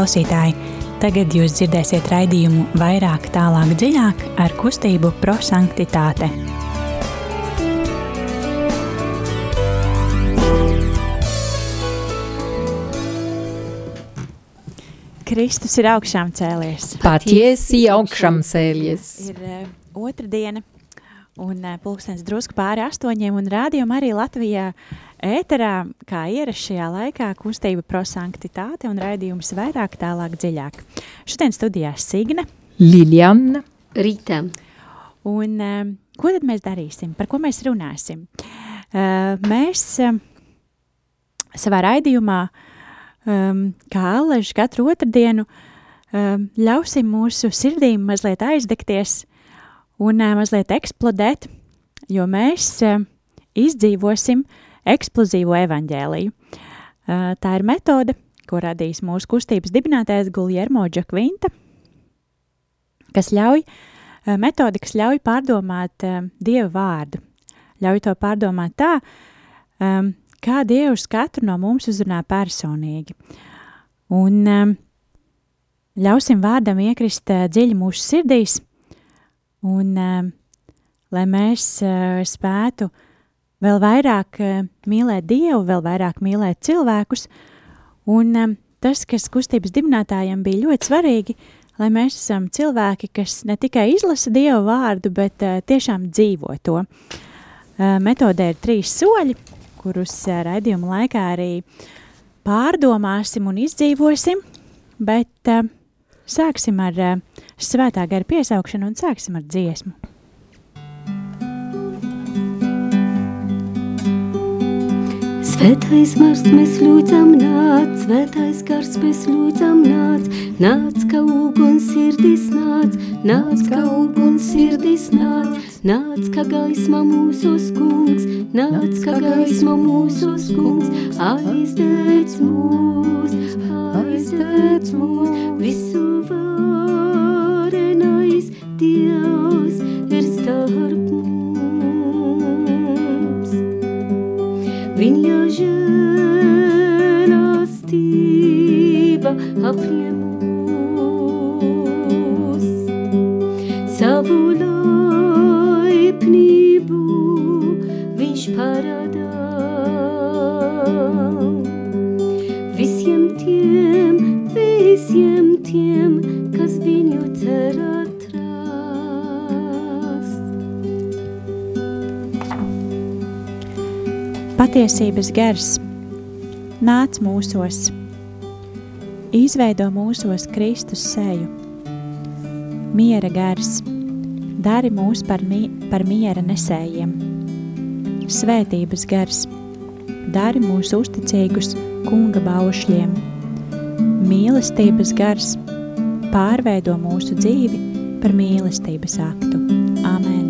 klausītāji! Tagad jūs dzirdēsiet raidījumu vairāk, tālāk, dziļāk ar kustību prosanktitāte. Kristus ir augšām cēlies. Patiesi augšām cēlies. Ir uh, otra diena, un uh, pulkstens drusku pāri astoņiem, un rādījuma arī Latvijā ēterā, kā ierasts šajā laikā, kustība prosanktitāte un raidījums vairāk, tālāk, dziļāk. Šodien studijā Signe, Liljana, Rīta. Un uh, ko tad mēs darīsim? Par ko mēs runāsim? Uh, mēs uh, savā raidījumā, um, kā Aleģis, katru otrdienu um, ļausim mūsu sirdīm mazliet aizdegties un uh, mazliet eksplodēt, jo mēs uh, izdzīvosim eksplozīvo evaņģēliju. Tā ir metode, ko radīs mūsu kustības dibinātājs Guljermo Džakvinta, kas ļauj metodi, kas ļauj pārdomāt Dieva vārdu. Ļauj to pārdomāt tā, kā Dievs katru no mums uzrunā personīgi. Un ļausim vārdam iekrist dziļi mūsu sirdīs, un lai mēs uh, spētu vēl vairāk uh, mīlēt Dievu, vēl vairāk mīlēt cilvēkus, un um, tas, kas kustības dibinātājiem bija ļoti svarīgi, lai mēs esam cilvēki, kas ne tikai izlasa Dieva vārdu, bet uh, tiešām dzīvo to. Metodē ir trīs soļi, kurus raidījuma laikā arī pārdomāsim un izdzīvosim, bet sāksim ar svētā gara piesaukšanu un sāksim ar dziesmu. Svētais mars mēs lūdzam nāc, svētais gars mēs lūdzam nāc, nāc, ka uguns sirdis nāc, nāc, ka uguns sirdis nāc, nāc, ka gaisma mūsos kungs, nāc, ka gaisma mūsos kungs, aizdēc mūs, aizdēc mūs, visu varenais Dievs žēlastība apņem mūs, savu laipnību viņš parādā. Visiem tiem, visiem tiem, kas viņu cer atrast. Patiesības gars nāc mūsos, izveido mūsos Kristus seju. Miera gars, dari mūs par, mi par miera nesējiem. Svētības gars, dari mūs uzticīgus kunga baušļiem. Mīlestības gars, pārveido mūsu dzīvi par mīlestības aktu. Amen!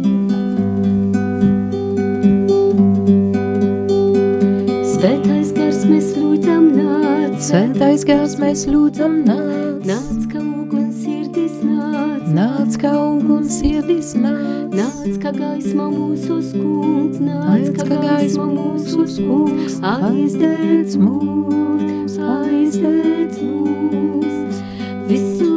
Svētais gars mēs lūdzam nāc, nāc, ka uguns sirdis nāc, nāc, ka uguns sirdis nāc, nāc, ka gaisma mūsu kungs, nāc, ka gaisma mūsu kungs, aizdēc mūs, aizdēc mūs, visu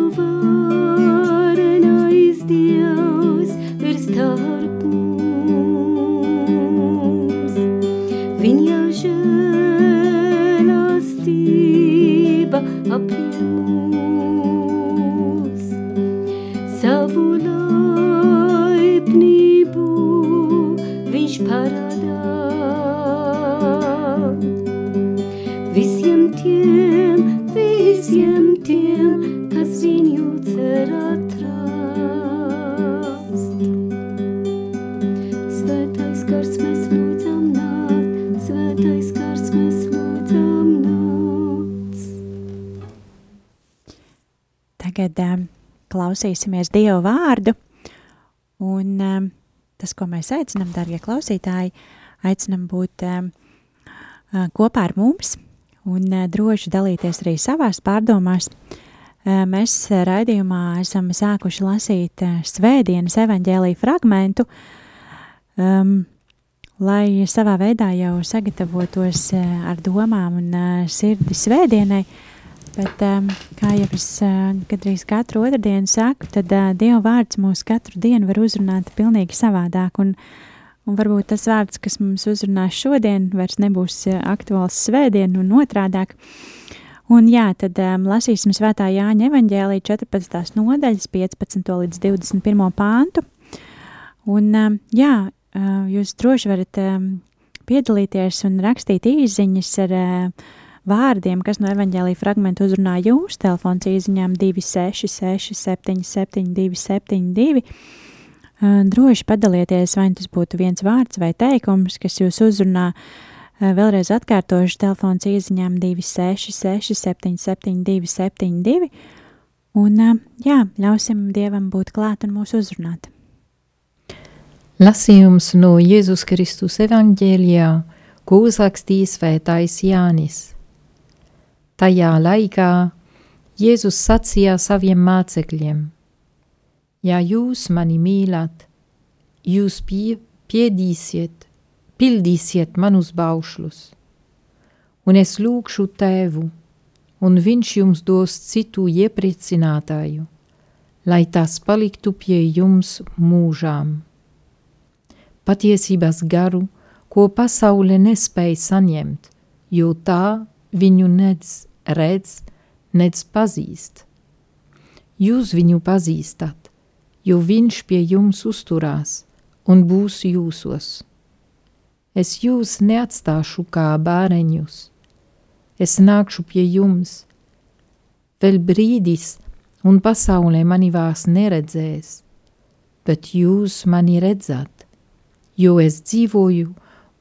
klausīsimies Dieva vārdu, un um, tas, ko mēs aicinām, darbie klausītāji, aicinām būt um, uh, kopā ar mums un uh, droši dalīties arī savās pārdomās. Uh, mēs uh, raidījumā esam sākuši lasīt uh, svētdienas evaņģēlīju fragmentu, um, lai savā veidā jau sagatavotos uh, ar domām un uh, sirdi svētdienai, Bet, um, kā jau es uh, gandrīz katru otrdienu saku, tad uh, Dieva vārds mūs katru dienu var uzrunāt pilnīgi savādāk. Un, un varbūt tas vārds, kas mums uzrunās šodien, vairs nebūs uh, aktuāls svētdien un otrādāk. Un jā, tad um, lasīsim svētā Jāņa evaņģēlī 14. nodaļas 15. līdz 21. pāntu. Un um, jā, uh, jūs droši varat um, piedalīties un rakstīt īziņas ar uh, vārdiem, kas no evaņģēlīja fragmenta uzrunā jūs, telefons īziņām 266 77 272. Droši padalieties, vai tas būtu viens vārds vai teikums, kas jūs uzrunā. Vēlreiz atkārtošu telefons īziņām 266 77 272. Un jā, ļausim Dievam būt klāt un mūs uzrunāt. Lasījums no Jēzus Kristus evaņģēlijā, ko uzrakstīs svētais Jānis. Tajā laikā Jēzus sacīja saviem mācekļiem: Ja jūs mani mīlat, jūs pie, piedīsiet, pildīsiet manus baušļus, un es lūgšu tēvu, un viņš jums dos citu iepriecinātāju, lai tas paliktu pie jums mūžām. Patiesības garu, ko pasaule nespēja saņemt, jo tā viņu nedz redz, nedz pazīst. Jūs viņu pazīstat, jo viņš pie jums uzturās un būs jūsos. Es jūs neatstāšu kā bāreņus, es nākšu pie jums. Vēl brīdis, un pasaulē mani vairs neredzēs, bet jūs mani redzat, jo es dzīvoju,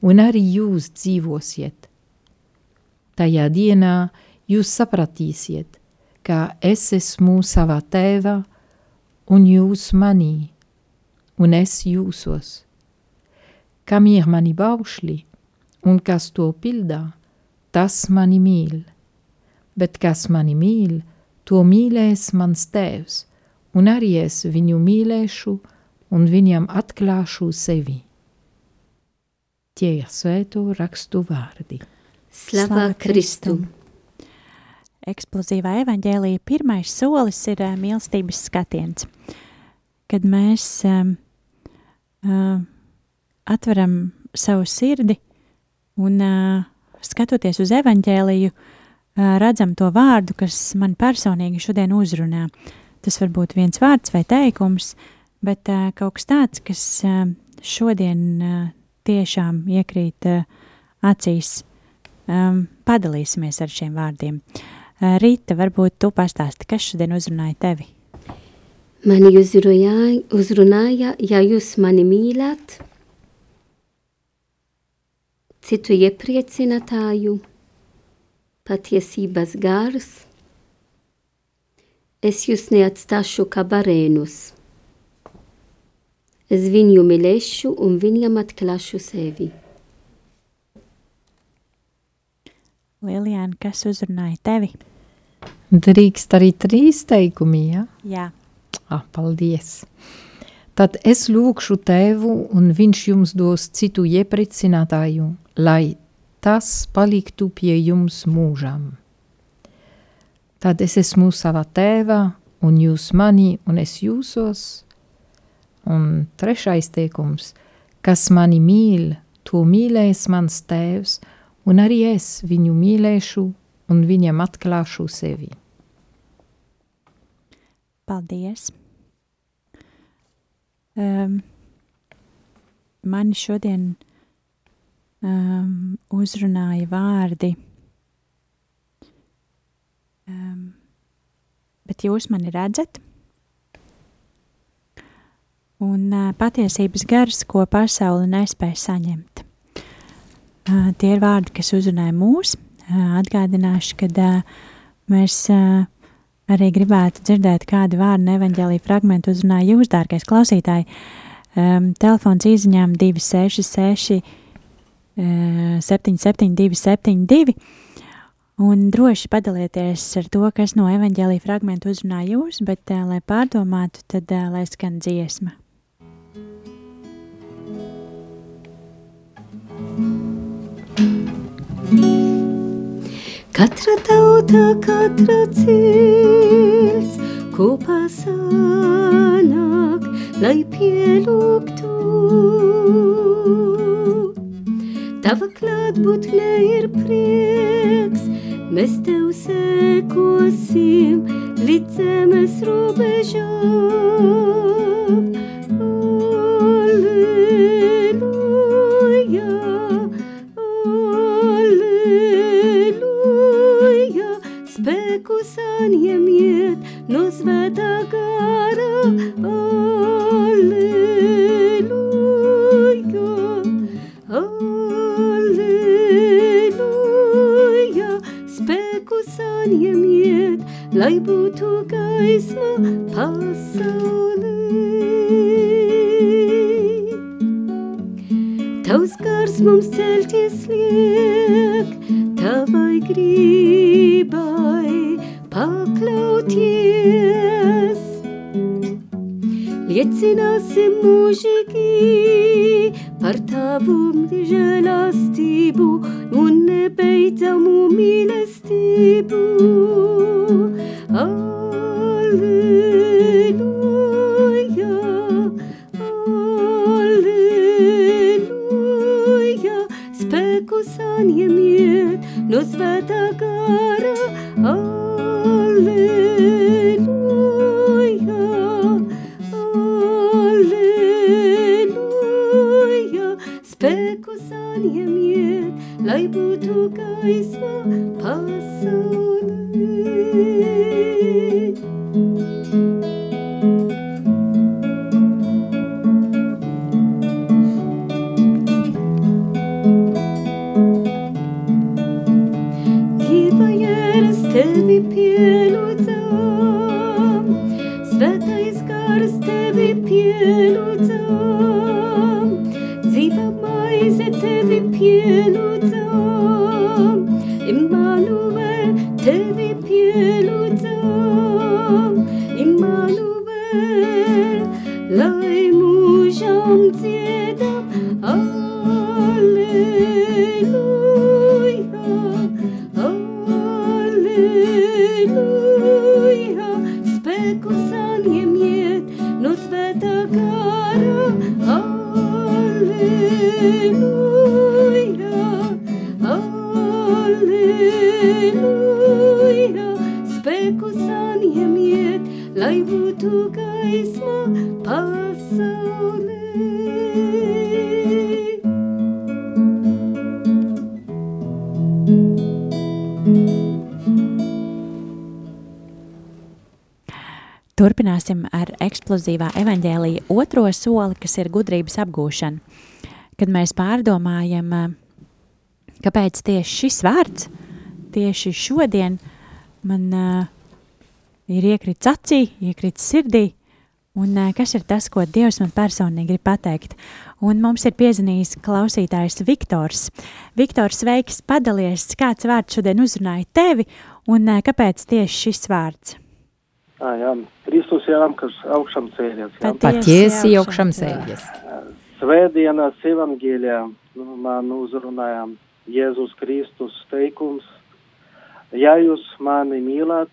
un arī jūs dzīvosiet Tajā dienā jūs sapratīsiet, ka es esmu savā tēvā, un jūs manī, un es jūsos. Kam ir mani baušļi, un kas to pildā, tas mani mīl, bet kas mani mīl, to mīlēs mans tēvs, un arī es viņu mīlēšu, un viņam atklāšu sevi. Tie ir svēto rakstu vārdi. Slava Kristu! Eksplozīvā evaņģēlīja pirmais solis ir uh, mīlestības skatiens. Kad mēs um, uh, atveram savu sirdi un uh, skatoties uz evaņģēliju, uh, redzam to vārdu, kas man personīgi šodien uzrunā. Tas var būt viens vārds vai teikums, bet uh, kaut kas tāds, kas uh, šodien uh, tiešām iekrīt uh, acīs um, padalīsimies ar šiem vārdiem. Uh, Rīta, varbūt tu pastāsti, kas šodien uzrunāja tevi? Mani uzrunāja, uzrunāja, ja jūs mani mīlat, citu iepriecinātāju, patiesības gars, es jūs neatstāšu kā barēnus. Es viņu mīlēšu un viņam atklāšu sevi. Lilijāna, kas uzrunāja tevi? Drīkst arī trīs teikumi, ja? Jā. Ah, paldies! Tad es lūkšu tevu, un viņš jums dos citu iepriecinātāju, lai tas paliktu pie jums mūžam. Tad es esmu savā tēvā, un jūs mani, un es jūsos. Un trešais teikums, kas mani mīl, to mīlēs mans tēvs, un arī es viņu mīlēšu un viņam atklāšu sevi. Paldies! Um, mani šodien um, uzrunāja vārdi, um, bet jūs mani redzat? Un uh, patiesības gars, ko pasaule nespēja saņemt. Tie ir vārdi, kas uzrunāja mūs. Atgādināšu, ka mēs arī gribētu dzirdēt kādu vārdu no evaņģēlīja fragmentu uzrunāja jūs, dārgais klausītāji. Telefons izziņām 266 772 72 un droši padalieties ar to, kas no evaņģēlīja fragmentu uzrunā jūs, bet, lai pārdomātu, tad lai skan dziesma. Katra tauta, katra cilts kopā sanāk, lai pielūgtu. Tava klātbūtne ir prieks, mēs tev sekosim līdz zemes robežām. Gaisma pasaulē. Spēku saņemiet no svētā lai būtu gaisma pasaulē. Turpināsim ar eksplozīvā evaņģēlīja otro soli, kas ir gudrības apgūšana. Kad mēs pārdomājam, kāpēc tieši šis vārds, tieši šodien man uh, ir iekrits acī, iekrits sirdī, un kas ir tas, ko Dievs man personīgi grib pateikt. Un mums ir piezinījis klausītājs Viktors. Viktors, sveiks, padalies, kāds vārds šodien uzrunāja tevi, un kāpēc tieši šis vārds? Ah, jā, Kristus jau kas augšām cēlies. Jā. Patiesi augšām ceļas. Svētdienas evangēlijā nu, man uzrunāja Jēzus Kristus teikums. Ja jūs mani mīlat,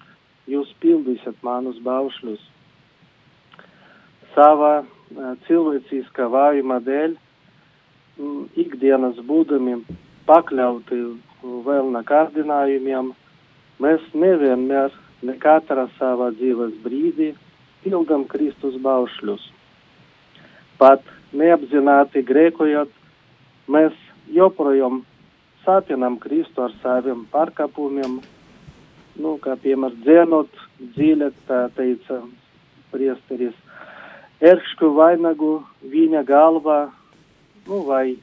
jūs pildīsiet manus baušļus. Savā eh, cilvēciskā vājuma dēļ mm, ikdienas būdami pakļauti vēl kārdinājumiem, mēs nevienmēr, ne katra savā dzīves brīdī pildam Kristus baušļus. Pat neapzināti grēkojot, mēs joprojām sāpinam Kristu ar saviem pārkāpumiem, nu, kā piemēram dzēnot dziļi, tā teica priesteris, eršķu vainagu viņa galvā, nu, vai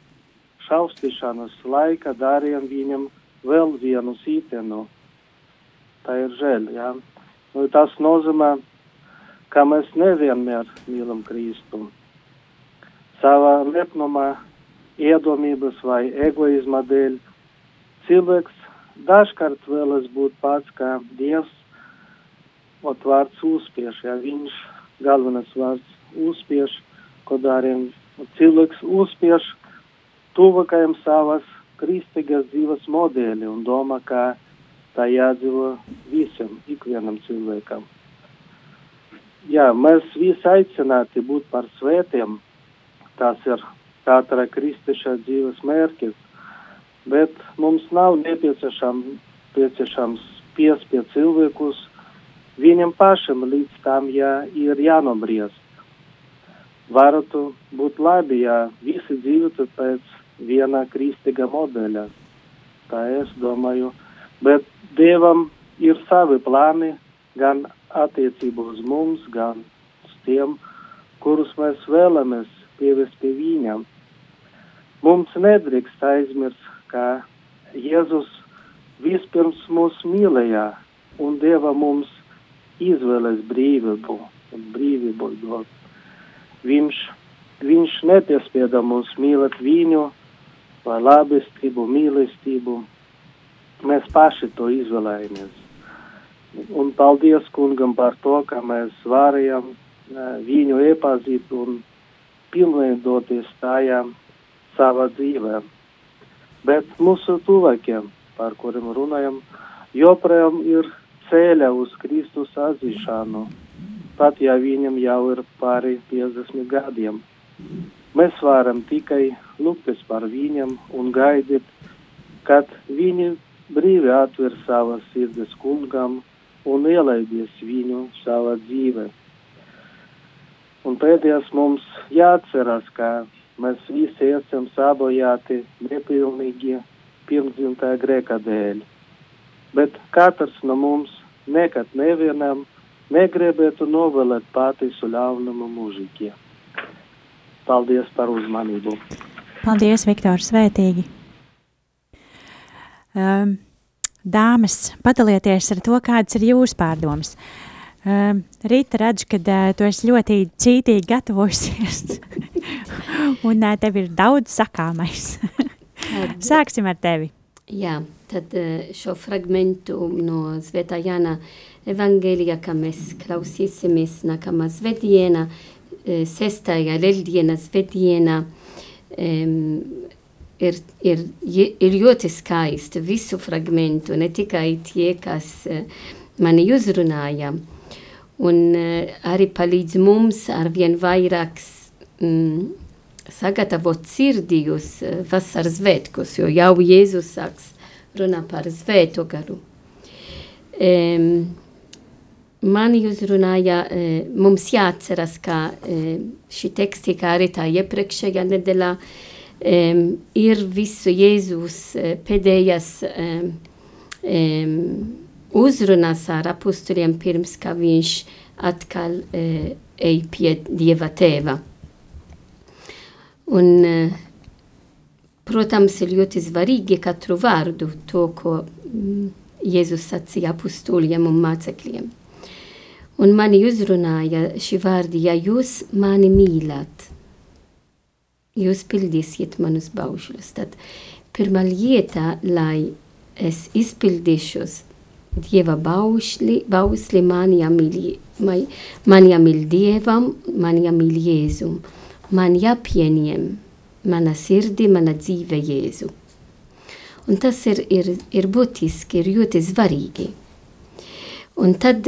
šaustīšanas laika darījām viņam vēl vienu sītenu. Tā ir žēl, jā. Nu, tas nozīmē, ka mēs nevienmēr mīlam Kristu. Savā lepnumā, iedomības vai egoisma dēļ cilvēks dažkārt vēlas būt pats kā Dievs, ot vārds uzspiež, ja viņš galvenais vārds uzspiež, ko darījam. Cilvēks uzspiež tuvākajam savas kristīgas dzīves modeli un domā, ka tā jādzīvo visam, ikvienam cilvēkam. Jā, mēs visi aicināti būt par svētiem. Tas ir katra kristieša dzīves mērķis. Bet mums nav nepieciešams, nepieciešams piespiest cilvēkus viņam pašam līdz tam, ja ir jānobriest. Varētu būt labi, ja visi dzīvotu pēc viena kristīga modeļa. Tā es domāju. Bet Dievam ir savi plāni gan attiecībā uz mums, gan uz tiem, kurus mēs vēlamies pievest pie viņam. Mums nedrīkst aizmirst, ka Jēzus vispirms mūs mīlēja un deva mums izvēles brīvību, brīvību dot. Viņš, viņš nepiespieda mums mīlēt viņu vai labestību, mīlestību. Mēs paši to izvēlējāmies. Un paldies kungam par to, ka mēs varējām viņu iepazīt un pilnveidoties tajā savā dzīvē. Bet mūsu tuvākiem, par kuriem runājam, joprojām ir ceļa uz Kristus atzīšanu, pat ja viņam jau ir pāri 50 gadiem. Mēs varam tikai lūgties par viņam un gaidīt, kad viņi brīvi atver savas sirds kungam un ielaidies viņu savā dzīvē. Un pēdējais mums jāatcerās, ka mēs visi esam sabojāti nepilnīgi pirmdzimtā grēka dēļ. Bet katrs no mums nekad nevienam negribētu novēlēt patiesu ļaunumu mūžīgi. Paldies par uzmanību! Paldies, Viktor, svētīgi! Um, dāmas, padalieties ar to, kādas ir jūsu pārdomas. Um, Rīta redz, ka uh, tu esi ļoti cītīgi gatavojusies, un tev ir daudz sakāmais. Sāksim ar tevi. Jā, tad šo fragmentu no Svētā Jāna evangelija, kā mēs klausīsimies nākamā svētdiena, sestajā lieldiena svētdiena, um, ir, ir, ir ļoti skaisti visu fragmentu, ne tikai tie, kas mani uzrunāja. Un arī palīdz mums ar vien vairāk mm, sagatavot sirdījus uh, vasaras svētkus, jo jau Jēzus sāks runā par svēto garu. Um, Mani uzrunāja, e, mums jāatceras, ka e, šī teksti, kā arī tā iepriekšējā nedēļā, e, ir visu Jēzus e, pēdējās e, e, uzrunas ar apustuliem pirms, ka viņš atkal e, ej pie Dieva tēva. Un, e, protams, ir ļoti svarīgi katru vārdu to, ko mm, Jēzus sacīja apustuliem un mācekļiem. Un mani uzrunāja šī vārdi, ja jūs mani mīlat, jūs pildīsiet manus baušļus. Tad pirmā lieta, lai es izpildīšos Dieva baušļi, baušļi man jāmīl, man jāmīl Dievam, man jāmīl Jēzum, man jāpieņem mana sirdi, mana dzīve Jēzu. Un tas ir, ir, ir būtiski, ir ļoti svarīgi. Un tad,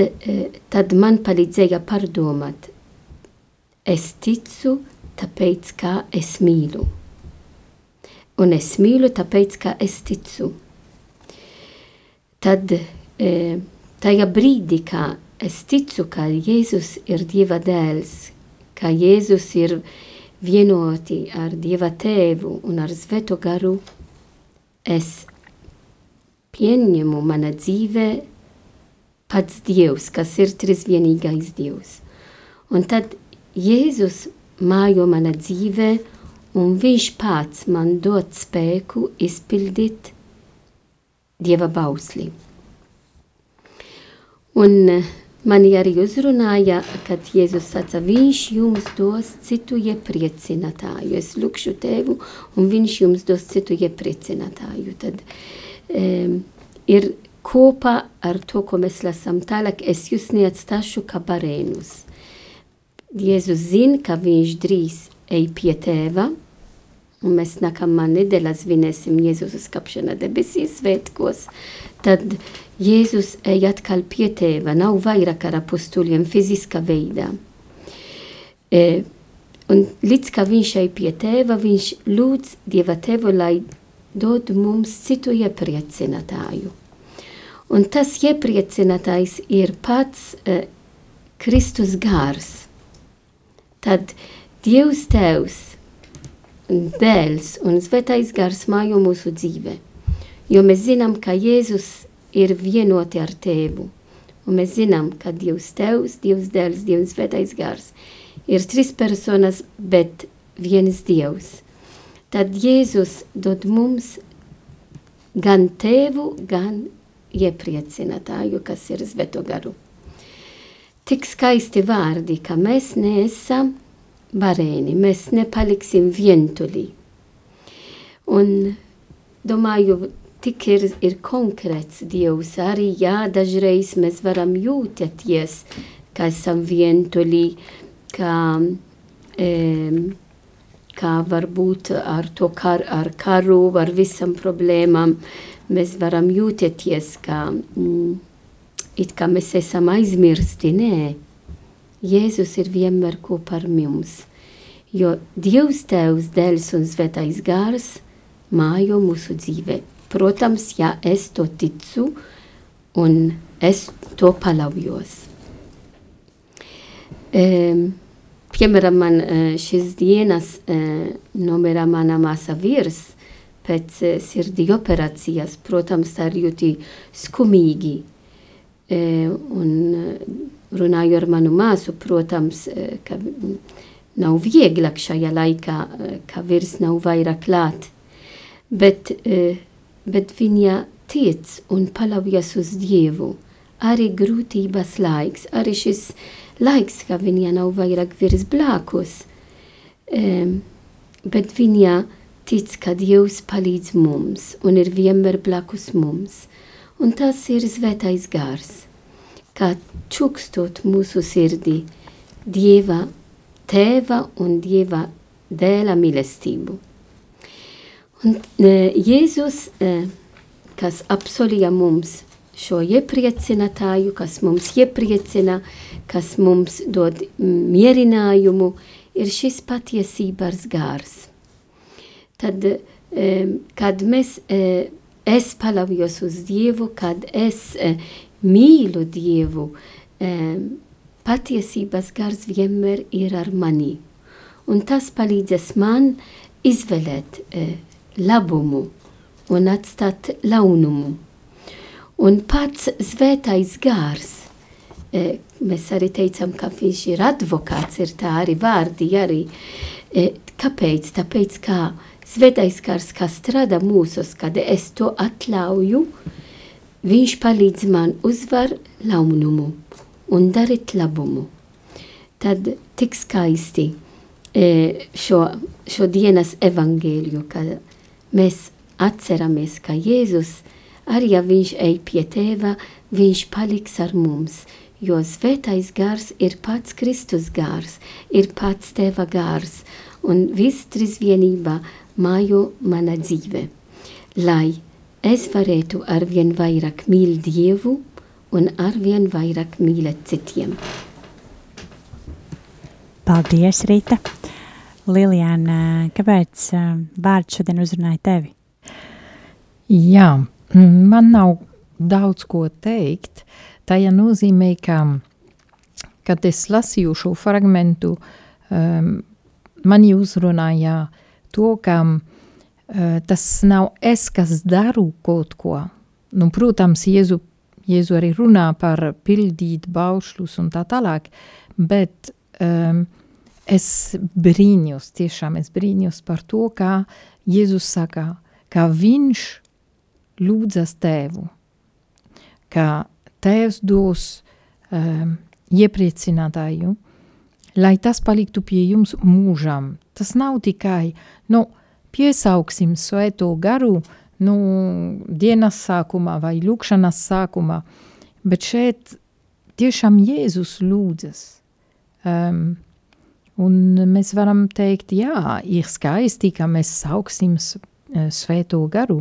tad man palīdzēja pārdomāt, es ticu, tāpēc, ka es mīlu. Un es mīlu, tāpēc, ka es ticu. Tad tajā brīdī, kad es ticu, ka Jēzus ir Dieva dēls, ka Jēzus ir vienoti ar Dieva tēvu un ar Svēto garu, es pieņemu mana dzīve pats Dievs, kas ir trīsvienīgais Dievs. Un tad Jēzus mājo mana dzīve, un viņš pats man dod spēku izpildīt Dieva bausli. Un mani arī uzrunāja, kad Jēzus sacīja, viņš jums dos citu iepriecinātāju. Es lūkšu tevu, un viņš jums dos citu iepriecinātāju. Tad um, ir kopā ar to, ko mēs lasām tālāk, es jūs neatstāšu kā barēnus. Jēzus zina, ka viņš drīz ej pie tēva, un mēs nākamā nedēļā svinēsim Jēzus uzkāpšana debesīs svētkos, tad Jēzus ej atkal pie tēva, nav vairāk ar apustuļiem fiziskā veidā. E, un līdz kā viņš ej pie tēva, viņš lūdz Dieva tēvu, lai dod mums citu iepriecinātāju. Un tas iepriecinātājs ir pats e, Kristus gars. Tad Dievs Tēvs dēls un svētais gars mājo mūsu dzīvē. Jo mēs zinām, ka Jēzus ir vienoti ar Tēvu. Un mēs zinām, ka Dievs Tēvs, Dievs dēls, Dievs svētais gars ir trīs personas, bet viens Dievs. Tad Jēzus dod mums gan Tēvu, gan iepriecinātāju, kas ir svēto garu. Tik skaisti vārdi, ka mēs neesam varēni, mēs nepaliksim vientuļi. Un domāju, tik ir, ir konkrēts Dievs. Arī, jā, dažreiz mēs varam jūtaties, ka esam vientuļi, ka, e, kā varbūt ar to kar, ar karu, ar visam problēmām, mēs varam jūtaties, ka mm, it kā mēs esam aizmirsti, nē, Jēzus ir vienmēr kopā ar mums, jo Dievs Tēvs, Dēls un Svētais Gārs mājo mūsu dzīvē. Protams, ja es to ticu un es to palaujos. E, piemēram, man šīs dienas e, nomirā mana māsa virs pēc e, sirdī operācijas, protams, arī jūti skumīgi. E, un runāju ar manu māsu, protams, eh, ka nav vieglāk šajā laikā, eh, ka virs nav vairāk klāt. Bet, eh, bet viņa tic un paļaujas uz Dievu. Arī grūtības laiks, arī šis laiks, ka viņa nav vairāk virs blakus. Um, bet viņa tic, ka Dievs palīdz mums un ir vienmēr blakus mums. Un tas ir svētais gars kā čukstot mūsu sirdī Dieva tēva un Dieva dēla mīlestību. Un e, Jēzus, e, kas apsolīja mums šo iepriecinātāju, kas mums iepriecina, kas mums dod mierinājumu, ir šis patiesības gārs. Tad, e, kad mēs, e, es paļaujos uz Dievu, kad es e, mīlu Dievu, patiesības gars vienmēr ir ar mani. Un tas palīdzēs man izvēlēt labumu un atstāt launumu. Un pats svētais gars, mēs arī teicam, ka viņš ir advokāts, ir tā arī vārdi, arī. Kāpēc? Tāpēc, kā svētais gars, kas strādā mūsos, kad es to atļauju, Viņš palīdz man uzvar launumu un darīt labumu. Tad tik skaisti e, šo, šo dienas evangēliju, kad mēs atceramies, ka Jēzus, arī ja viņš ej pie tēva, viņš paliks ar mums, jo svētais gars ir pats Kristus gars, ir pats tēva gars, un viss trīsvienība mājo mana dzīve. Lai es varētu arvien vairāk mīlēt Dievu un arvien vairāk mīlēt citiem. Paldies, Rīta! Lilijāna, kāpēc vārds šodien uzrunāja tevi? Jā, man nav daudz ko teikt. Tajā nozīmē, ka, kad es lasīju šo fragmentu, um, mani uzrunāja to, ka Eh, tas nav es, kas daru kaut ko. Nu, protams, Jēzu, Jēzu arī runā par pildīt baušļus un tā tālāk, bet um, es brīņos, tiešām es brīņos par to, kā Jēzus saka, ka viņš lūdzas tēvu, ka tēvs dos um, iepriecinātāju, lai tas paliktu pie jums mūžam. Tas nav tikai, nu, piesauksim svēto garu nu, dienas sākumā vai lūkšanas sākumā, bet šeit tiešām Jēzus lūdzas. Um, Un mēs varam teikt, jā, ir skaisti, ka mēs sauksim svēto garu,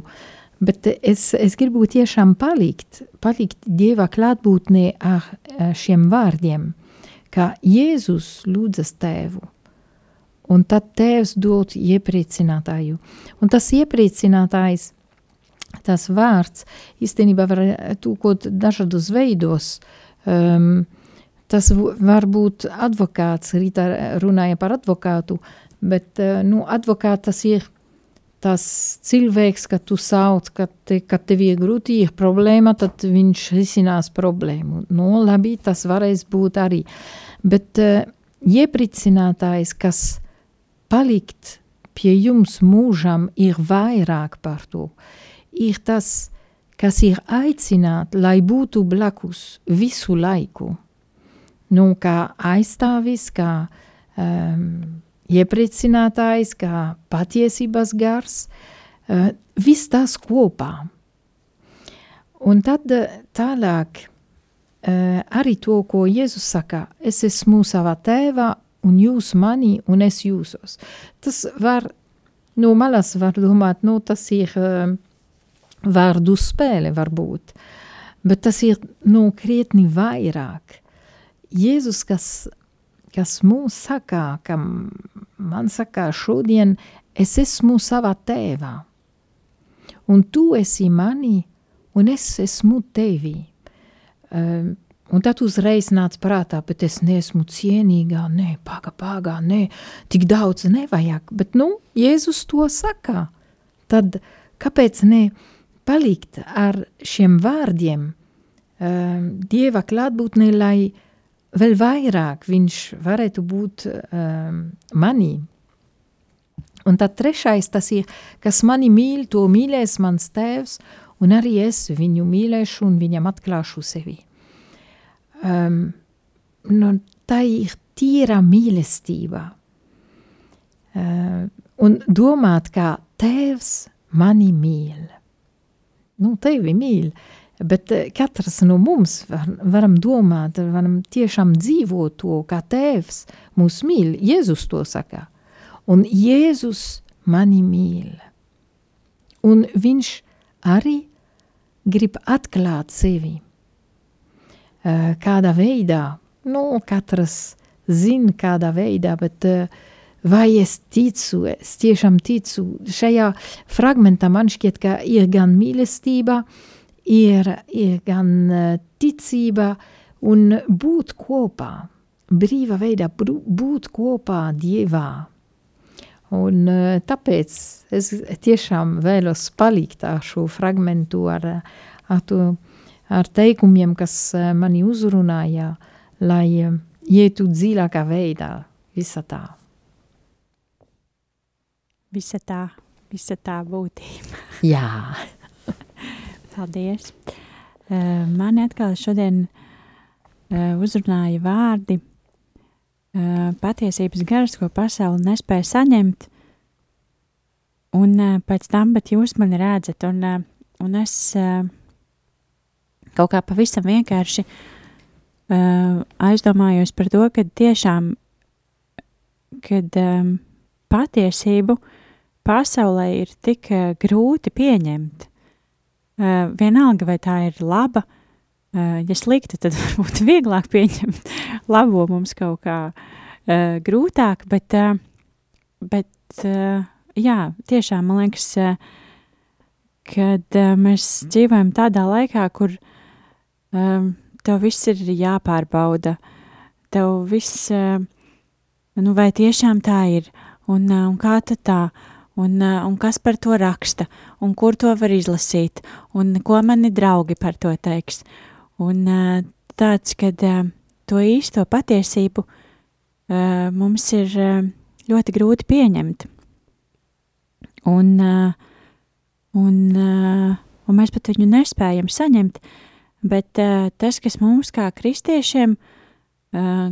bet es, es gribu tiešām palikt, palikt Dieva klātbūtnē ar šiem vārdiem, ka Jēzus lūdzas tēvu, un tad tēvs dod iepriecinātāju. Un tas iepriecinātājs, tas vārds, īstenībā var tūkot dažādos veidos, um, Tas var būt advokāts, Rīta runāja par advokātu, bet nu, advokāts ir tas cilvēks, kad tu sauc, kad, te, kad tev ir grūti, ir problēma, tad viņš risinās problēmu. Nu, labi, tas varēs būt arī. Bet uh, iepricinātājs, kas palikt pie jums mūžam, ir vairāk par to. Ir tas, kas ir aicināt, lai būtu blakus visu laiku nu, kā aizstāvis, kā um, iepriecinātājs, kā patiesības gars, uh, viss tas kopā. Un tad uh, tālāk uh, arī to, ko Jēzus saka, es esmu savā tēvā un jūs mani un es jūsos. Tas var, no malas var domāt, nu tas ir uh, vārdu spēle varbūt, bet tas ir nu krietni vairāk. Jēzus, kas, kas mums saka, ka man saka, šodien es esmu savā tēvā, un tu esi mani, un es esmu tevi. Um, un tad uzreiz nāca prātā, bet es neesmu cienīgā, nē, paga, paga, nē, tik daudz nevajag, bet, nu, Jēzus to saka. Tad kāpēc ne palikt ar šiem vārdiem um, Dieva klātbūtnē, lai vēl vairāk viņš varētu būt um, manī. Un tad trešais tas ir, kas mani mīl, to mīlēs mans tēvs, un arī es viņu mīlēšu un viņam atklāšu sevi. Um, nu, tā ir tīra mīlestība. Uh, un domāt, kā tēvs mani mīl. Nu, tevi mīl. Bet eh, katrs no mums var, varam domāt, varam tiešām dzīvot to, kā tēvs mūs mīl. Jēzus to saka. Un Jēzus mani mīl. Un viņš arī grib atklāt sevi. Eh, kādā veidā, nu, katrs zina, kādā veidā, bet eh, vai es ticu, es tiešām ticu. Šajā fragmentā man šķiet, ka ir gan mīlestība, ir, ir gan eh, ticība un būt kopā, brīva veidā būt kopā Dievā. Un tāpēc es tiešām vēlos palikt ar šo fragmentu, ar, ar, to, ar teikumiem, kas eh, mani uzrunāja, lai ietu dziļākā veidā visa tā. Visa tā, visa tā būtība. Jā. Paldies! Uh, mani atkal šodien uh, uzrunāja vārdi uh, patiesības gars, ko pasauli nespēja saņemt, un pēc tam, bet jūs mani redzat, un, un es kaut kā pavisam vienkārši uh, aizdomājos par to, ka tiešām, kad um, patiesību pasaulē ir tik uh, grūti pieņemt, Uh, vienalga, vai tā ir laba, uh, ja slikta, tad varbūt vieglāk pieņemt labo mums kaut kā uh, grūtāk, bet, uh, bet uh, jā, tiešām man liekas, uh, kad uh, mēs dzīvojam tādā laikā, kur um, tev viss ir jāpārbauda, tev viss, uh, nu vai tiešām tā ir, un, uh, un kā tad tā, un, uh, un kas par to raksta, un kur to var izlasīt, un ko mani draugi par to teiks. Un uh, tāds, kad uh, to īsto patiesību uh, mums ir uh, ļoti grūti pieņemt. Un, uh, un, uh, un mēs pat viņu nespējam saņemt, bet uh, tas, kas mums kā kristiešiem uh,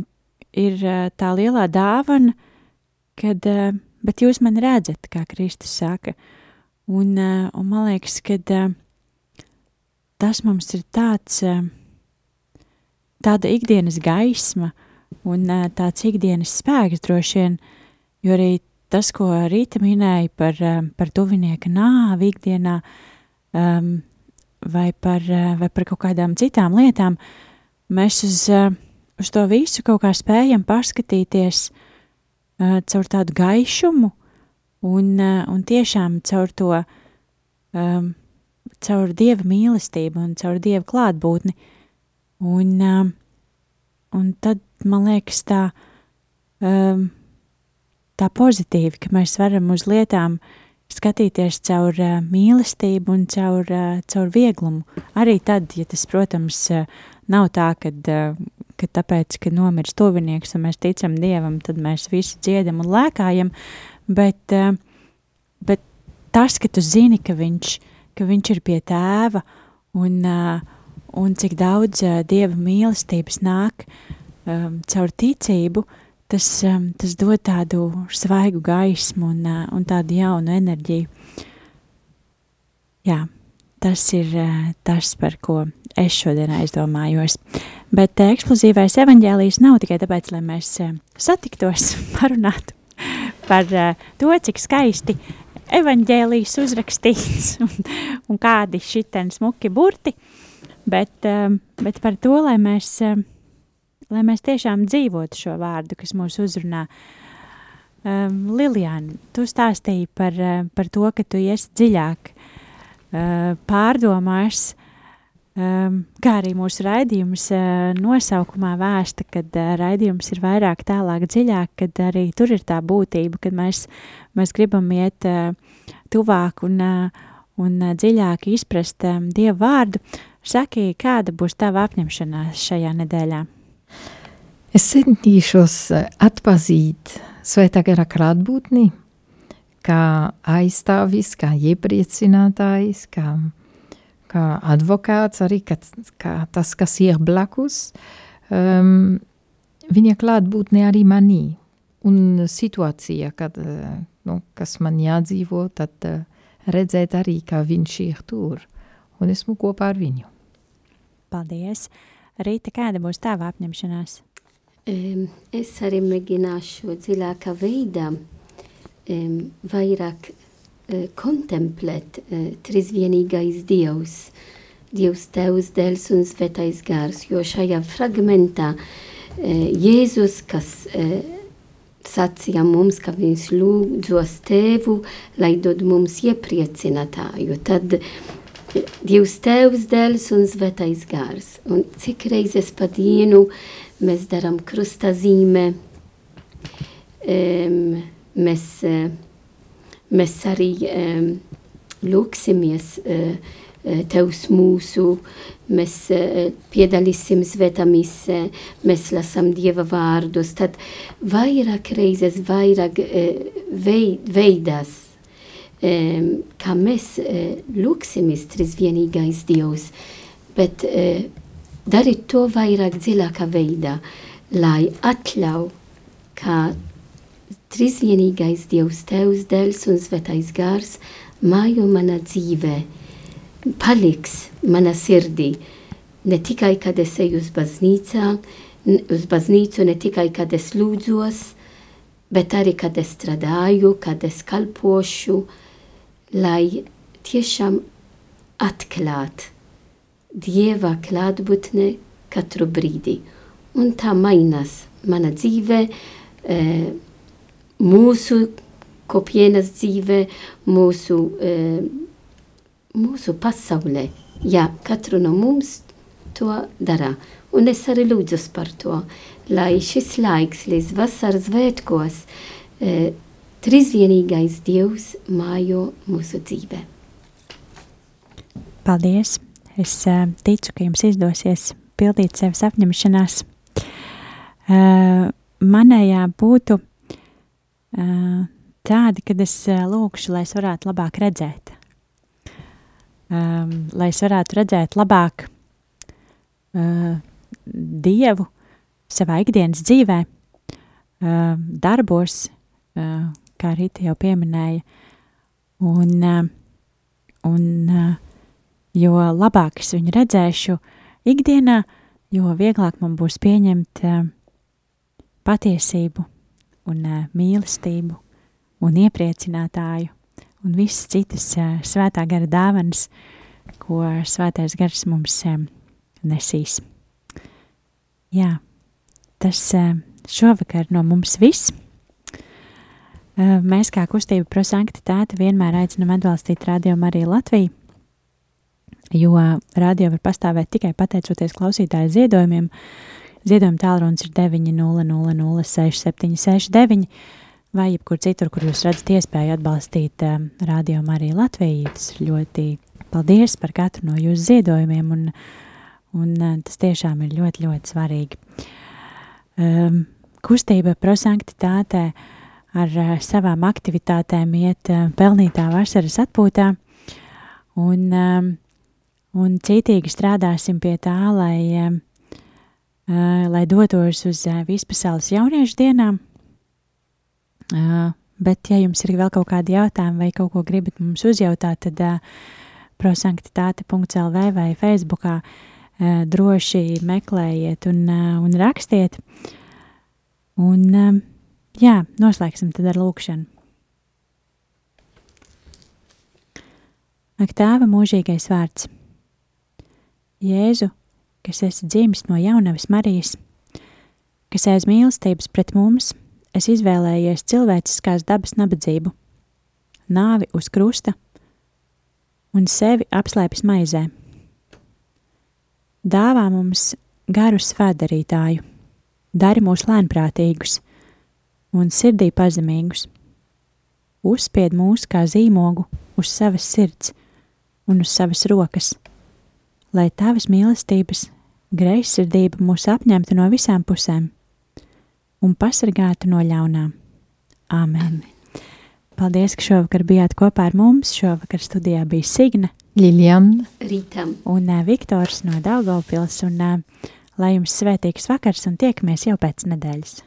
ir uh, tā lielā dāvana, kad uh, bet jūs mani redzat, kā Kristus saka. Un, uh, un man liekas, ka uh, tas mums ir tāds, uh, tāda ikdienas gaisma, un uh, tāds ikdienas spēks droši vien, jo arī tas, ko Rīta minēja par, uh, par tuvinieka nāvi ikdienā, um, vai, par, uh, vai par kaut kādām citām lietām, mēs uz, uh, uz to visu kaut kā spējam paskatīties uh, caur tādu gaišumu un, uh, un tiešām caur to, um, caur Dieva mīlestību un caur Dieva klātbūtni. Un, um, un tad man liekas tā, um, tā pozitīvi, ka mēs varam uz lietām skatīties caur uh, mīlestību un caur, uh, caur vieglumu. Arī tad, ja tas, protams, uh, nav tā, kad, uh, ka tāpēc, ka nomirs tuvinieks un mēs ticam Dievam, tad mēs visi dziedam un lēkājam, bet, uh, bet tas, ka tu zini, ka viņš, ka viņš ir pie tēva un, uh, un cik daudz uh, Dieva mīlestības nāk um, caur ticību, tas, um, tas dod tādu svaigu gaismu un, uh, un tādu jaunu enerģiju. Jā, tas ir uh, tas, par ko es šodien aizdomājos. Bet uh, eksplozīvais evaņģēlijs nav tikai tāpēc, lai mēs satiktos, parunātu par to, cik skaisti evaņģēlijs uzrakstīts un, un kādi šitien smuki burti, bet, um, bet par to, lai mēs, um, lai mēs tiešām dzīvotu šo vārdu, kas mūs uzrunā. Um, Lilijāna, tu stāstīji par, uh, par to, ka tu iesi dziļāk uh, pārdomās, um, kā arī mūsu raidījums uh, nosaukumā vēsta, kad uh, raidījums ir vairāk tālāk dziļāk, kad arī tur ir tā būtība, kad mēs, mēs gribam iet uh, tuvāk un, uh, un uh, dziļāk izprast um, Dievu vārdu. Saki, kāda būs tava apņemšanās šajā nedēļā? Es centīšos atpazīt svētā gara klātbūtni, kā aizstāvis, kā iepriecinātājs, kā, kā advokāts, arī kā, kā tas, kas ir blakus. Um, viņa klātbūtne arī manī. Un situācija, kad, nu, kas man jādzīvo, tad uh, redzēt arī, kā viņš ir tur. Un esmu kopā ar viņu. Paldies! Rīta, kāda būs tava apņemšanās? Es arī mēģināšu dziļākā veidā vairāk uh, kontemplēt uh, trīsvienīgais Dievs, Dievs Tevs, Dēls un Svētais Gars, jo šajā fragmentā uh, Jēzus, kas uh, sacīja mums, ka viņš lūdzos Tēvu, lai dod mums iepriecinātāju, tad Dievs Tēvs, Dēls un Svētais Gars. Un cik reizes pa dienu mēs darām krusta zīme, um, mēs, uh, mēs arī um, lūksimies uh, Tevs mūsu, mēs uh, piedalīsim svētā misē, mēs lasām Dieva vārdus, tad vairāk reizes, vairāk uh, veid, veidās kā mēs lūksimies trīsvienīgais Dievs, bet darīt to vairāk dziļākā veidā, lai atļauj, ka trīsvienīgais Dievs, Tevs, Dēls un Svētais Gars mājo manā dzīvē, paliks manā sirdī, ne tikai, kad es eju uz baznīcā, uz baznīcu, ne tikai, kad es lūdzos, bet arī, kad es strādāju, kad es kalpošu, lai tiešām atklāt Dieva klātbūtne katru brīdi. Un tā mainās mana dzīve, e, mūsu kopienas dzīve, mūsu, e, mūsu pasaulē. Jā, katru no mums to dara. Un es arī lūdzu par to, lai šis laiks līdz vasaras svētkos e, Trīsvienīgais Dievs mājo mūsu dzīvē. Paldies! Es uh, ticu, ka jums izdosies pildīt sevis apņemšanās. Uh, manējā būtu uh, tādi, kad es uh, lūkšu, lai es varētu labāk redzēt. Um, lai es varētu redzēt labāk uh, Dievu savā ikdienas dzīvē, uh, darbos, uh, kā Rīta jau pieminēja. Un, eh, un eh, jo labāk es viņu redzēšu ikdienā, jo vieglāk man būs pieņemt eh, patiesību un uh, mīlestību un iepriecinātāju un visas citas uh, svētā gara dāvanas, ko svētais gars mums nesīs. Jā, tas šovakar no mums viss. Mēs kā kustība prosanktitāte vienmēr aicinam atbalstīt Radio Mariju Latviju, jo radio var pastāvēt tikai pateicoties klausītāju ziedojumiem. Ziedojuma tālrunis ir 900-6769, vai jebkur citur, kur jūs redzat iespēju atbalstīt uh, Radio Mariju Latviju. Tas ir ļoti paldies par katru no jūsu ziedojumiem, un, un uh, tas tiešām ir ļoti, ļoti svarīgi. Um, kustība prosanktitātē ar uh, savām aktivitātēm iet uh, pelnītā vasaras atpūtā, un um, un cītīgi strādāsim pie tā, lai, uh, lai dotos uz uh, vispasaules jauniešu dienām. Bet, ja jums ir vēl kaut kādi jautājumi vai kaut ko gribat mums uzjautāt, tad prosanktitāte.lv vai Facebookā droši meklējiet un, un rakstiet. Un, jā, noslēgsim tad ar lūkšanu. Ak, tēva mūžīgais vārds! Jēzu, kas esi dzimis no jaunavas Marijas, kas aiz mīlestības pret mums, es izvēlējies cilvēciskās dabas nabadzību, nāvi uz krusta un sevi apslēpis maizē. Dāvā mums garu svētdarītāju, dari mūs lēnprātīgus un sirdī pazemīgus. Uzspied mūs kā zīmogu uz savas sirds un uz savas rokas – lai tavas mīlestības greizsirdība mūs apņemtu no visām pusēm un pasargātu no ļaunām. Āmen! Paldies, ka šovakar bijāt kopā ar mums. Šovakar studijā bija Signe, Liljana, Rītam un uh, Viktors no Daugavpils. Un, uh, lai jums svētīgs vakars un tiekamies jau pēc nedēļas!